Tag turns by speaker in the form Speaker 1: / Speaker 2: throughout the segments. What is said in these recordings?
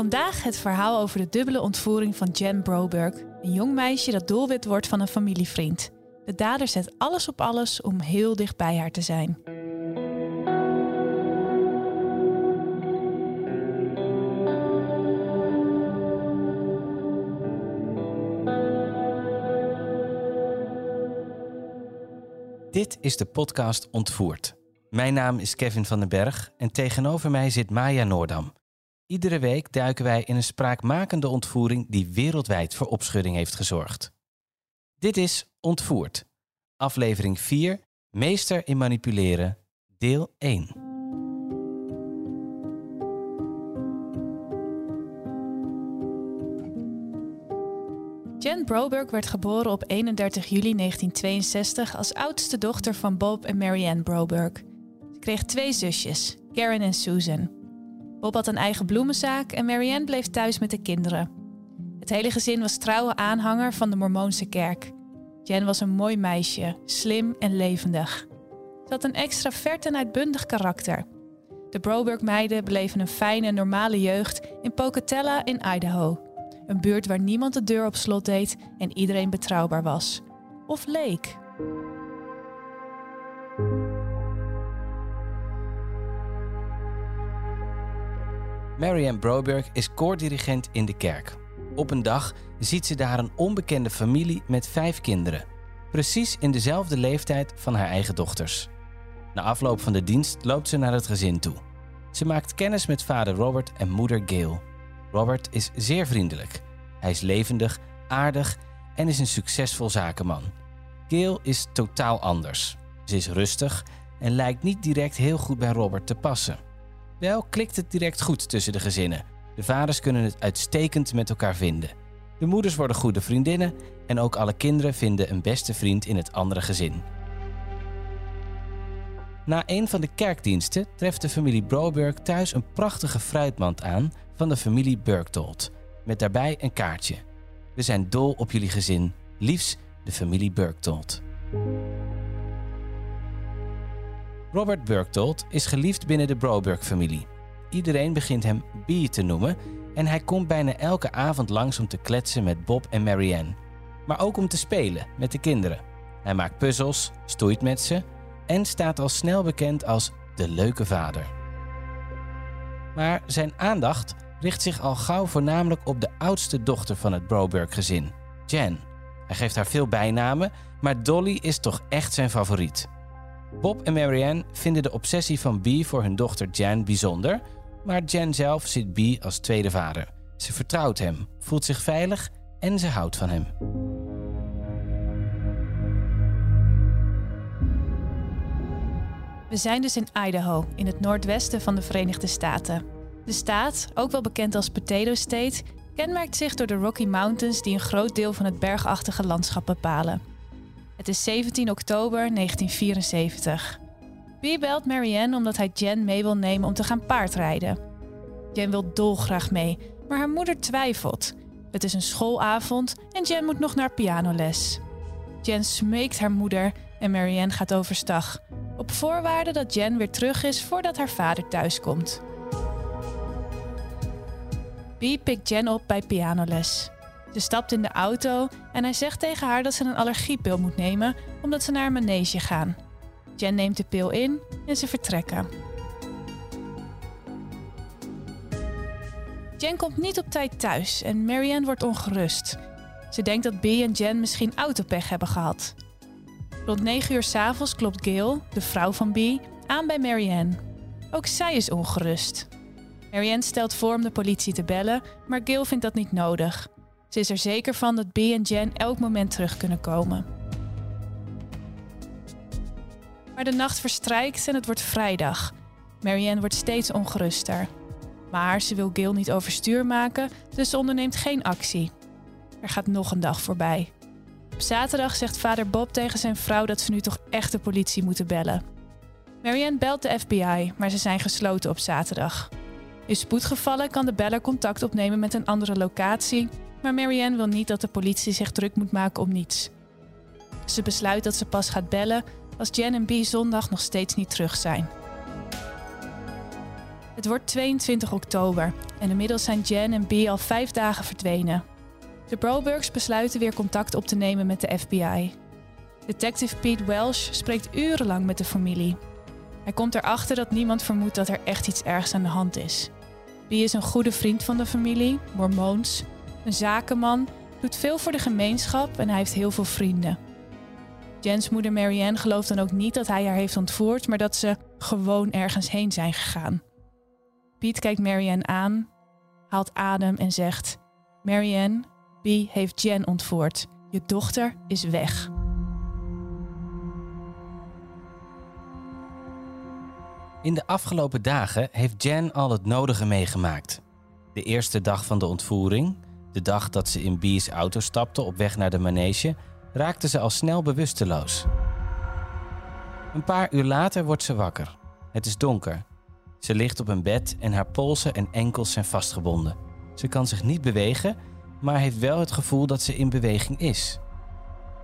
Speaker 1: Vandaag het verhaal over de dubbele ontvoering van Jen Broberg, een jong meisje dat doelwit wordt van een familievriend. De dader zet alles op alles om heel dicht bij haar te zijn.
Speaker 2: Dit is de podcast Ontvoerd. Mijn naam is Kevin van den Berg en tegenover mij zit Maya Noordam. Iedere week duiken wij in een spraakmakende ontvoering die wereldwijd voor opschudding heeft gezorgd. Dit is Ontvoerd, aflevering 4, Meester in manipuleren, deel 1.
Speaker 1: Jen Broberg werd geboren op 31 juli 1962 als oudste dochter van Bob en Marianne Broberg. Ze kreeg twee zusjes, Karen en Susan. Bob had een eigen bloemenzaak en Marianne bleef thuis met de kinderen. Het hele gezin was trouwe aanhanger van de Mormoonse kerk. Jen was een mooi meisje, slim en levendig. Ze had een extravert en uitbundig karakter. De Broberg-meiden beleven een fijne, normale jeugd in Pocatello in Idaho. Een buurt waar niemand de deur op slot deed en iedereen betrouwbaar was. Of leek.
Speaker 2: Marianne Broberg is koordirigent in de kerk. Op een dag ziet ze daar een onbekende familie met vijf kinderen. Precies in dezelfde leeftijd van haar eigen dochters. Na afloop van de dienst loopt ze naar het gezin toe. Ze maakt kennis met vader Robert en moeder Gail. Robert is zeer vriendelijk. Hij is levendig, aardig en is een succesvol zakenman. Gail is totaal anders. Ze is rustig en lijkt niet direct heel goed bij Robert te passen. Wel klikt het direct goed tussen de gezinnen. De vaders kunnen het uitstekend met elkaar vinden. De moeders worden goede vriendinnen en ook alle kinderen vinden een beste vriend in het andere gezin. Na een van de kerkdiensten treft de familie Broberg thuis een prachtige fruitmand aan van de familie Bergtold, met daarbij een kaartje. We zijn dol op jullie gezin, liefs de familie Bergtold. Robert Bergtold is geliefd binnen de Broberg-familie. Iedereen begint hem B te noemen en hij komt bijna elke avond langs om te kletsen met Bob en Marianne. Maar ook om te spelen met de kinderen. Hij maakt puzzels, stoeit met ze en staat al snel bekend als de leuke vader. Maar zijn aandacht richt zich al gauw voornamelijk op de oudste dochter van het Broberg-gezin, Jen. Hij geeft haar veel bijnamen, maar Dolly is toch echt zijn favoriet. Bob en Marianne vinden de obsessie van B voor hun dochter Jan bijzonder, maar Jen zelf ziet B als tweede vader. Ze vertrouwt hem, voelt zich veilig en ze houdt van hem.
Speaker 1: We zijn dus in Idaho, in het noordwesten van de Verenigde Staten. De staat, ook wel bekend als Potato State, kenmerkt zich door de Rocky Mountains die een groot deel van het bergachtige landschap bepalen. Het is 17 oktober 1974. B belt Marianne omdat hij Jen mee wil nemen om te gaan paardrijden. Jen wil dolgraag mee, maar haar moeder twijfelt. Het is een schoolavond en Jen moet nog naar pianoles. Jen smeekt haar moeder en Marianne gaat overstag, op voorwaarde dat Jen weer terug is voordat haar vader thuiskomt. B pikt Jen op bij pianoles. Ze stapt in de auto en hij zegt tegen haar dat ze een allergiepil moet nemen omdat ze naar een manege gaan. Jen neemt de pil in en ze vertrekken. Jen komt niet op tijd thuis en Marianne wordt ongerust. Ze denkt dat B en Jen misschien autopech hebben gehad. Rond 9 uur s'avonds klopt Gail, de vrouw van B, aan bij Marianne. Ook zij is ongerust. Marianne stelt voor om de politie te bellen, maar Gail vindt dat niet nodig. Ze is er zeker van dat B en Jen elk moment terug kunnen komen. Maar de nacht verstrijkt en het wordt vrijdag. Marianne wordt steeds ongeruster. Maar ze wil Gail niet overstuur maken, dus ze onderneemt geen actie. Er gaat nog een dag voorbij. Op zaterdag zegt vader Bob tegen zijn vrouw dat ze nu toch echt de politie moeten bellen. Marianne belt de FBI, maar ze zijn gesloten op zaterdag. In spoedgevallen kan de beller contact opnemen met een andere locatie, maar Marianne wil niet dat de politie zich druk moet maken om niets. Ze besluit dat ze pas gaat bellen als Jen en B zondag nog steeds niet terug zijn. Het wordt 22 oktober en inmiddels zijn Jen en B al vijf dagen verdwenen. De Brobergs besluiten weer contact op te nemen met de FBI. Detective Pete Welsh spreekt urenlang met de familie. Hij komt erachter dat niemand vermoedt dat er echt iets ergs aan de hand is. B is een goede vriend van de familie, mormoons, een zakenman, doet veel voor de gemeenschap en hij heeft heel veel vrienden. Jens moeder Marianne gelooft dan ook niet dat hij haar heeft ontvoerd, maar dat ze gewoon ergens heen zijn gegaan. Piet kijkt Marianne aan, haalt adem en zegt: Marianne, B heeft Jen ontvoerd. Je dochter is weg.
Speaker 2: In de afgelopen dagen heeft Jen al het nodige meegemaakt. De eerste dag van de ontvoering, de dag dat ze in B's auto stapte op weg naar de manege, raakte ze al snel bewusteloos. Een paar uur later wordt ze wakker. Het is donker. Ze ligt op een bed en haar polsen en enkels zijn vastgebonden. Ze kan zich niet bewegen, maar heeft wel het gevoel dat ze in beweging is.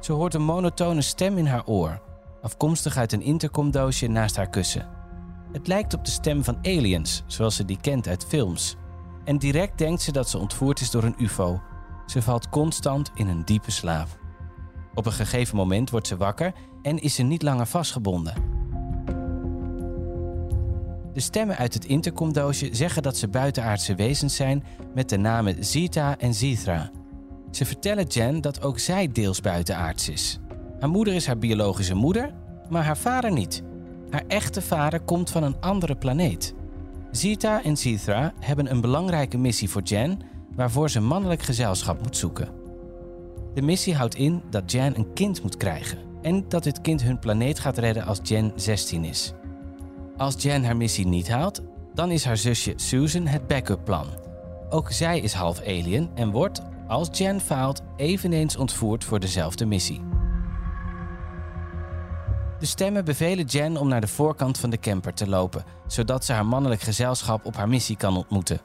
Speaker 2: Ze hoort een monotone stem in haar oor, afkomstig uit een intercomdoosje naast haar kussen. Het lijkt op de stem van aliens, zoals ze die kent uit films. En direct denkt ze dat ze ontvoerd is door een UFO. Ze valt constant in een diepe slaap. Op een gegeven moment wordt ze wakker en is ze niet langer vastgebonden. De stemmen uit het intercomdoosje zeggen dat ze buitenaardse wezens zijn met de namen Zita en Zithra. Ze vertellen Jen dat ook zij deels buitenaards is. Haar moeder is haar biologische moeder, maar haar vader niet. Haar echte vader komt van een andere planeet. Zita en Zithra hebben een belangrijke missie voor Jen, waarvoor ze mannelijk gezelschap moet zoeken. De missie houdt in dat Jen een kind moet krijgen en dat dit kind hun planeet gaat redden als Jen 16 is. Als Jen haar missie niet haalt, dan is haar zusje Susan het backup plan. Ook zij is half alien en wordt, als Jen faalt, eveneens ontvoerd voor dezelfde missie. De stemmen bevelen Jen om naar de voorkant van de camper te lopen, zodat ze haar mannelijk gezelschap op haar missie kan ontmoeten.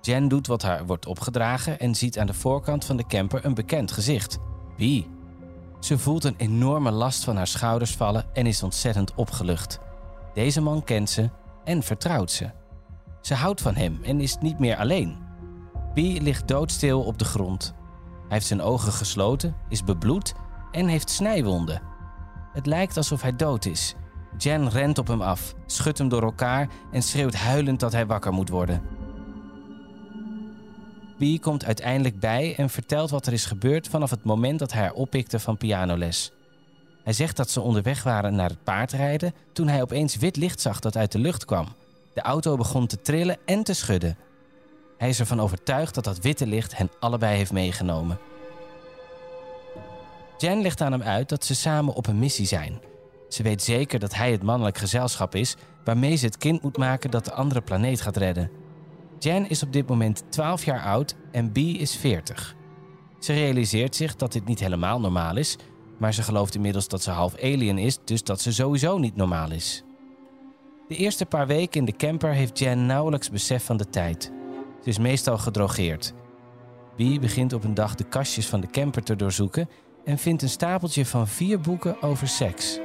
Speaker 2: Jen doet wat haar wordt opgedragen en ziet aan de voorkant van de camper een bekend gezicht: B. Ze voelt een enorme last van haar schouders vallen en is ontzettend opgelucht. Deze man kent ze en vertrouwt ze. Ze houdt van hem en is niet meer alleen. B ligt doodstil op de grond. Hij heeft zijn ogen gesloten, is bebloed en heeft snijwonden. Het lijkt alsof hij dood is. Jen rent op hem af, schudt hem door elkaar en schreeuwt huilend dat hij wakker moet worden. B komt uiteindelijk bij en vertelt wat er is gebeurd vanaf het moment dat hij haar oppikte van pianoles. Hij zegt dat ze onderweg waren naar het paardrijden toen hij opeens wit licht zag dat uit de lucht kwam. De auto begon te trillen en te schudden. Hij is ervan overtuigd dat dat witte licht hen allebei heeft meegenomen. Jen legt aan hem uit dat ze samen op een missie zijn. Ze weet zeker dat hij het mannelijk gezelschap is waarmee ze het kind moet maken dat de andere planeet gaat redden. Jen is op dit moment 12 jaar oud en B is 40. Ze realiseert zich dat dit niet helemaal normaal is, maar ze gelooft inmiddels dat ze half alien is, dus dat ze sowieso niet normaal is. De eerste paar weken in de camper heeft Jen nauwelijks besef van de tijd. Ze is meestal gedrogeerd. B begint op een dag de kastjes van de camper te doorzoeken en vindt een stapeltje van vier boeken over seks.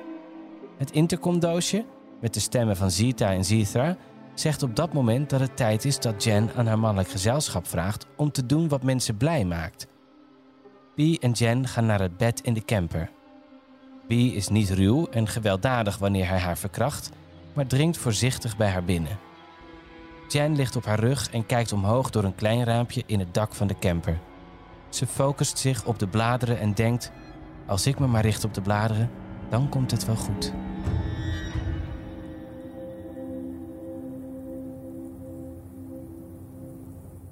Speaker 2: Het intercomdoosje, met de stemmen van Zita en Zithra, zegt op dat moment dat het tijd is dat Jen aan haar mannelijk gezelschap vraagt om te doen wat mensen blij maakt. B en Jen gaan naar het bed in de camper. B is niet ruw en gewelddadig wanneer hij haar verkracht, maar dringt voorzichtig bij haar binnen. Jen ligt op haar rug en kijkt omhoog door een klein raampje in het dak van de camper. Ze focust zich op de bladeren en denkt: Als ik me maar richt op de bladeren, dan komt het wel goed.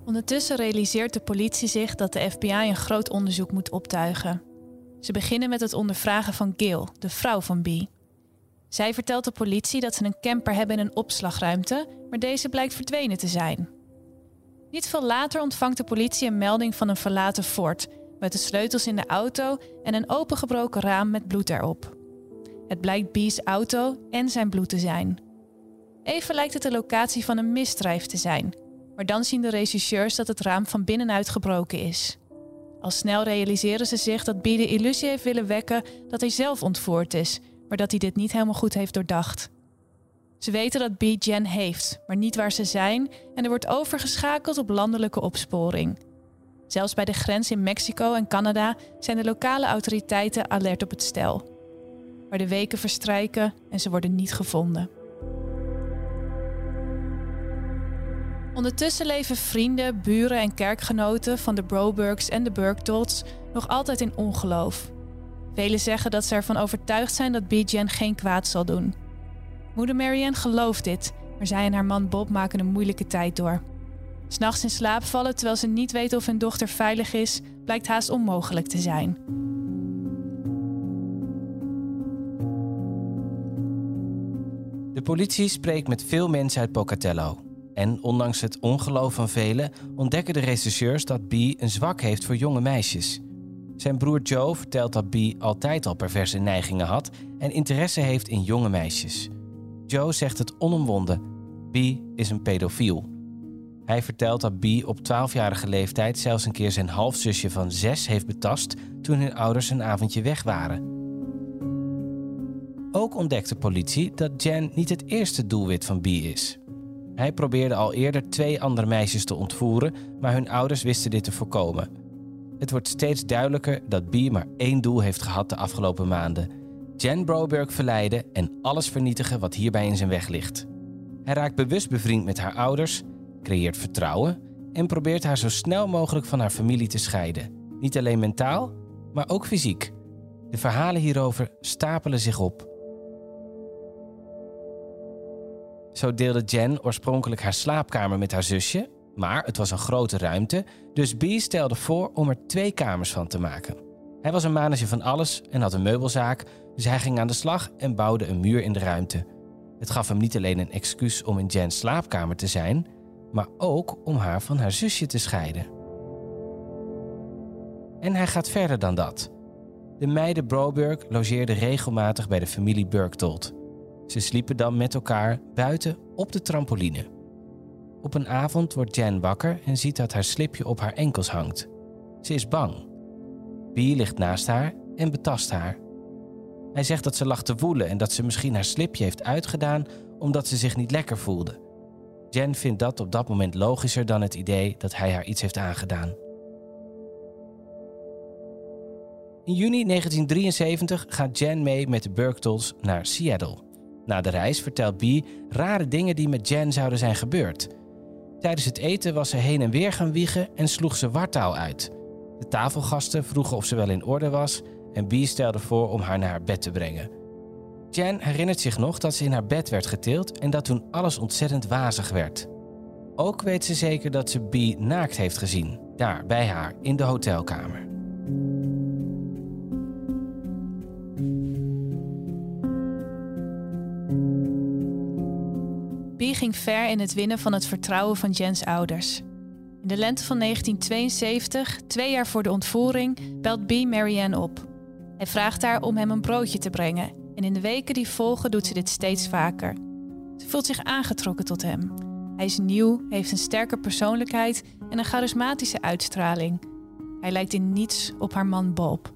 Speaker 1: Ondertussen realiseert de politie zich dat de FBI een groot onderzoek moet optuigen. Ze beginnen met het ondervragen van Gail, de vrouw van B. Zij vertelt de politie dat ze een camper hebben in een opslagruimte, maar deze blijkt verdwenen te zijn. Niet veel later ontvangt de politie een melding van een verlaten fort met de sleutels in de auto en een opengebroken raam met bloed erop. Het blijkt B's auto en zijn bloed te zijn. Even lijkt het de locatie van een misdrijf te zijn, maar dan zien de rechercheurs dat het raam van binnenuit gebroken is. Al snel realiseren ze zich dat B de illusie heeft willen wekken dat hij zelf ontvoerd is, maar dat hij dit niet helemaal goed heeft doordacht. Ze weten dat B Jen heeft, maar niet waar ze zijn en er wordt overgeschakeld op landelijke opsporing. Zelfs bij de grens in Mexico en Canada zijn de lokale autoriteiten alert op het stel. Maar de weken verstrijken en ze worden niet gevonden. Ondertussen leven vrienden, buren en kerkgenoten van de Brobergs en de Bergdolts nog altijd in ongeloof. Velen zeggen dat ze ervan overtuigd zijn dat Bijan geen kwaad zal doen. Moeder Marianne gelooft dit, maar zij en haar man Bob maken een moeilijke tijd door. S'nachts in slaap vallen terwijl ze niet weten of hun dochter veilig is, blijkt haast onmogelijk te zijn.
Speaker 2: De politie spreekt met veel mensen uit Pocatello. En ondanks het ongeloof van velen ontdekken de rechercheurs dat B een zwak heeft voor jonge meisjes. Zijn broer Joe vertelt dat B altijd al perverse neigingen had en interesse heeft in jonge meisjes. Joe zegt het onomwonden: B is een pedofiel. Hij vertelt dat B op 12-jarige leeftijd zelfs een keer zijn halfzusje van 6 heeft betast toen hun ouders een avondje weg waren. Ook ontdekt de politie dat Jen niet het eerste doelwit van B is. Hij probeerde al eerder twee andere meisjes te ontvoeren, maar hun ouders wisten dit te voorkomen. Het wordt steeds duidelijker dat B maar één doel heeft gehad de afgelopen maanden: Jen Broberg verleiden en alles vernietigen wat hierbij in zijn weg ligt. Hij raakt bewust bevriend met haar ouders, creëert vertrouwen en probeert haar zo snel mogelijk van haar familie te scheiden. Niet alleen mentaal, maar ook fysiek. De verhalen hierover stapelen zich op. Zo deelde Jen oorspronkelijk haar slaapkamer met haar zusje, maar het was een grote ruimte, dus B stelde voor om er twee kamers van te maken. Hij was een manager van alles en had een meubelzaak, dus hij ging aan de slag en bouwde een muur in de ruimte. Het gaf hem niet alleen een excuus om in Jen's slaapkamer te zijn, maar ook om haar van haar zusje te scheiden. En hij gaat verder dan dat. De meiden Broberg logeerden regelmatig bij de familie Bergtold. Ze sliepen dan met elkaar buiten op de trampoline. Op een avond wordt Jan wakker en ziet dat haar slipje op haar enkels hangt. Ze is bang. B ligt naast haar en betast haar. Hij zegt dat ze lag te woelen en dat ze misschien haar slipje heeft uitgedaan omdat ze zich niet lekker voelde. Jen vindt dat op dat moment logischer dan het idee dat hij haar iets heeft aangedaan. In juni 1973 gaat Jen mee met de Bergtolds naar Seattle. Na de reis vertelt B rare dingen die met Jen zouden zijn gebeurd. Tijdens het eten was ze heen en weer gaan wiegen en sloeg ze wartaal uit. De tafelgasten vroegen of ze wel in orde was en B stelde voor om haar naar haar bed te brengen. Jen herinnert zich nog dat ze in haar bed werd getild en dat toen alles ontzettend wazig werd. Ook weet ze zeker dat ze B naakt heeft gezien, daar bij haar in de hotelkamer.
Speaker 1: B ging ver in het winnen van het vertrouwen van Jens ouders. In de lente van 1972, twee jaar voor de ontvoering, belt B Marianne op. Hij vraagt haar om hem een broodje te brengen en in de weken die volgen doet ze dit steeds vaker. Ze voelt zich aangetrokken tot hem. Hij is nieuw, heeft een sterke persoonlijkheid en een charismatische uitstraling. Hij lijkt in niets op haar man Bob.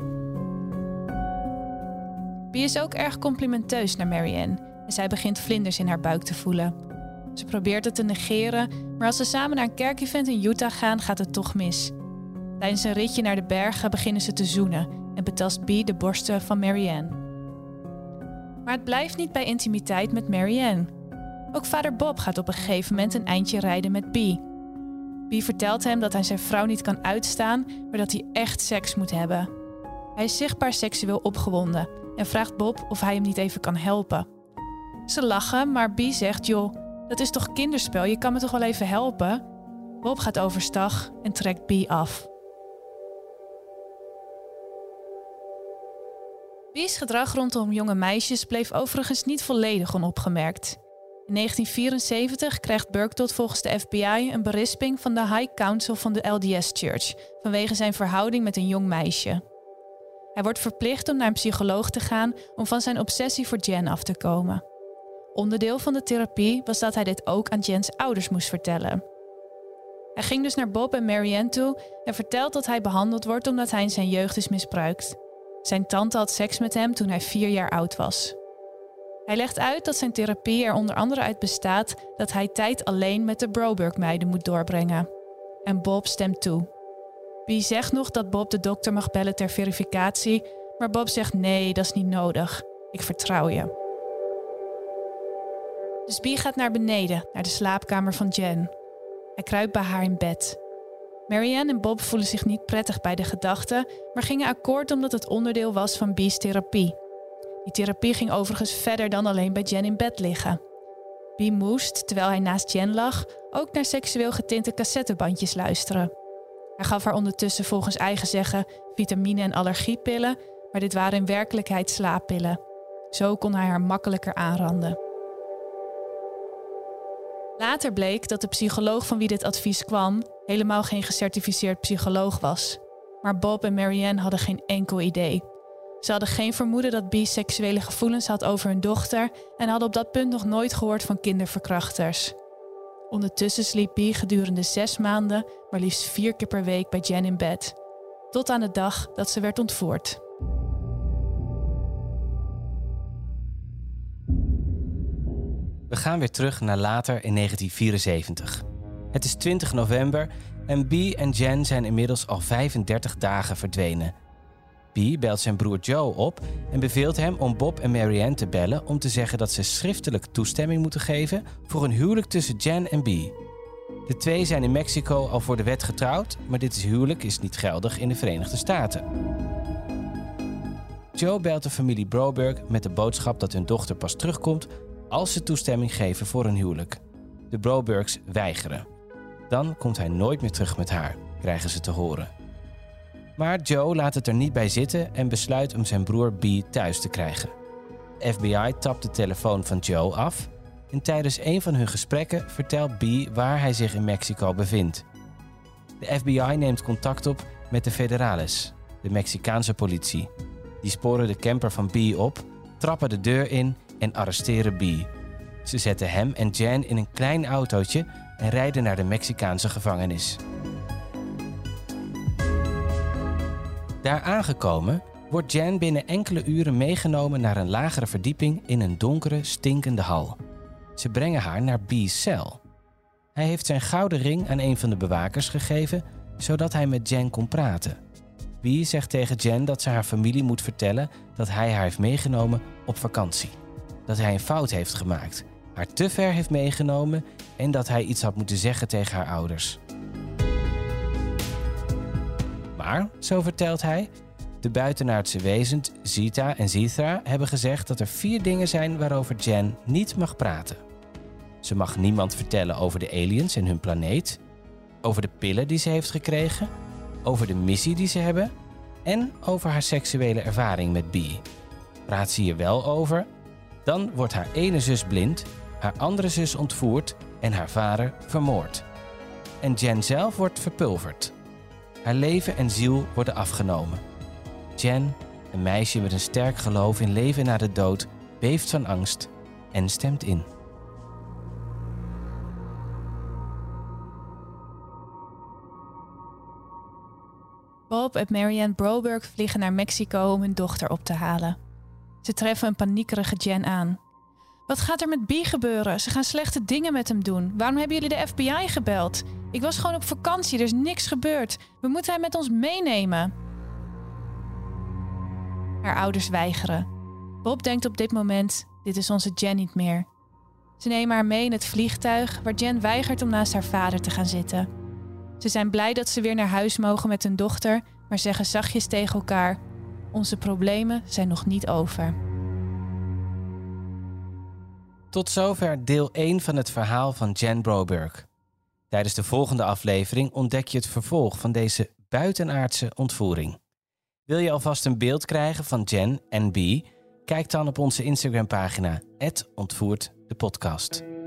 Speaker 1: B is ook erg complimenteus naar Marianne en zij begint vlinders in haar buik te voelen. Ze probeert het te negeren, maar als ze samen naar een kerkevent in Utah gaan, gaat het toch mis. Tijdens een ritje naar de bergen beginnen ze te zoenen en betast B de borsten van Marianne. Maar het blijft niet bij intimiteit met Marianne. Ook vader Bob gaat op een gegeven moment een eindje rijden met B. B vertelt hem dat hij zijn vrouw niet kan uitstaan, maar dat hij echt seks moet hebben. Hij is zichtbaar seksueel opgewonden en vraagt Bob of hij hem niet even kan helpen. Ze lachen, maar B zegt: Joh, dat is toch kinderspel? Je kan me toch wel even helpen? Bob gaat overstag en trekt B af. B's gedrag rondom jonge meisjes bleef overigens niet volledig onopgemerkt. In 1974 krijgt Burke volgens de FBI een berisping van de High Council van de LDS Church vanwege zijn verhouding met een jong meisje. Hij wordt verplicht om naar een psycholoog te gaan om van zijn obsessie voor Jen af te komen. Onderdeel van de therapie was dat hij dit ook aan Jens ouders moest vertellen. Hij ging dus naar Bob en Marianne toe en vertelt dat hij behandeld wordt omdat hij in zijn jeugd is misbruikt. Zijn tante had seks met hem toen hij vier jaar oud was. Hij legt uit dat zijn therapie er onder andere uit bestaat dat hij tijd alleen met de Broberg-meiden moet doorbrengen. En Bob stemt toe. Bee zegt nog dat Bob de dokter mag bellen ter verificatie, maar Bob zegt nee, dat is niet nodig. Ik vertrouw je. Dus Bee gaat naar beneden, naar de slaapkamer van Jen. Hij kruipt bij haar in bed. Marianne en Bob voelen zich niet prettig bij de gedachte, maar gingen akkoord omdat het onderdeel was van Bee's therapie. Die therapie ging overigens verder dan alleen bij Jen in bed liggen. Bee moest, terwijl hij naast Jen lag, ook naar seksueel getinte cassettebandjes luisteren. Hij gaf haar ondertussen volgens eigen zeggen vitamine- en allergiepillen, maar dit waren in werkelijkheid slaappillen. Zo kon hij haar makkelijker aanranden. Later bleek dat de psycholoog van wie dit advies kwam helemaal geen gecertificeerd psycholoog was. Maar Bob en Marianne hadden geen enkel idee. Ze hadden geen vermoeden dat Bee seksuele gevoelens had over hun dochter en hadden op dat punt nog nooit gehoord van kinderverkrachters. Ondertussen sliep Bee gedurende zes maanden maar liefst vier keer per week bij Jen in bed. Tot aan de dag dat ze werd ontvoerd.
Speaker 2: We gaan weer terug naar later in 1974. Het is 20 november en B en Jen zijn inmiddels al 35 dagen verdwenen. B belt zijn broer Joe op en beveelt hem om Bob en Marianne te bellen om te zeggen dat ze schriftelijk toestemming moeten geven voor een huwelijk tussen Jen en B. De twee zijn in Mexico al voor de wet getrouwd, maar dit huwelijk is niet geldig in de Verenigde Staten. Joe belt de familie Broberg met de boodschap dat hun dochter pas terugkomt als ze toestemming geven voor een huwelijk. De Brobergs weigeren. Dan komt hij nooit meer terug met haar, krijgen ze te horen. Maar Joe laat het er niet bij zitten en besluit om zijn broer B thuis te krijgen. De FBI tapt de telefoon van Joe af en tijdens een van hun gesprekken vertelt B waar hij zich in Mexico bevindt. De FBI neemt contact op met de Federales, de Mexicaanse politie. Die sporen de camper van B op, trappen de deur in en arresteren B. Ze zetten hem en Jan in een klein autootje en rijden naar de Mexicaanse gevangenis. Daar aangekomen wordt Jan binnen enkele uren meegenomen naar een lagere verdieping in een donkere, stinkende hal. Ze brengen haar naar B's cel. Hij heeft zijn gouden ring aan een van de bewakers gegeven, zodat hij met Jen kon praten. B zegt tegen Jen dat ze haar familie moet vertellen dat hij haar heeft meegenomen op vakantie. Dat hij een fout heeft gemaakt, haar te ver heeft meegenomen en dat hij iets had moeten zeggen tegen haar ouders. Maar, zo vertelt hij, de buitenaardse wezens Zita en Zithra hebben gezegd dat er vier dingen zijn waarover Jen niet mag praten. Ze mag niemand vertellen over de aliens en hun planeet, over de pillen die ze heeft gekregen, over de missie die ze hebben en over haar seksuele ervaring met B. Praat ze hier wel over, dan wordt haar ene zus blind, haar andere zus ontvoerd en haar vader vermoord. En Jen zelf wordt verpulverd. Haar leven en ziel worden afgenomen. Jen, een meisje met een sterk geloof in leven na de dood, beeft van angst en stemt in.
Speaker 1: Bob en Marianne Broberg vliegen naar Mexico om hun dochter op te halen. Ze treffen een paniekerige Jen aan. Wat gaat er met B gebeuren? Ze gaan slechte dingen met hem doen. Waarom hebben jullie de FBI gebeld? Ik was gewoon op vakantie, er is niks gebeurd. We moeten hem met ons meenemen. Haar ouders weigeren. Bob denkt op dit moment: dit is onze Jen niet meer. Ze nemen haar mee in het vliegtuig, waar Jen weigert om naast haar vader te gaan zitten. Ze zijn blij dat ze weer naar huis mogen met hun dochter, maar zeggen zachtjes tegen elkaar: Onze problemen zijn nog niet over.
Speaker 2: Tot zover deel 1 van het verhaal van Jen Broberg. Tijdens de volgende aflevering ontdek je het vervolg van deze buitenaardse ontvoering. Wil je alvast een beeld krijgen van Jen en B? Kijk dan op onze Instagram-pagina, ontvoert de podcast.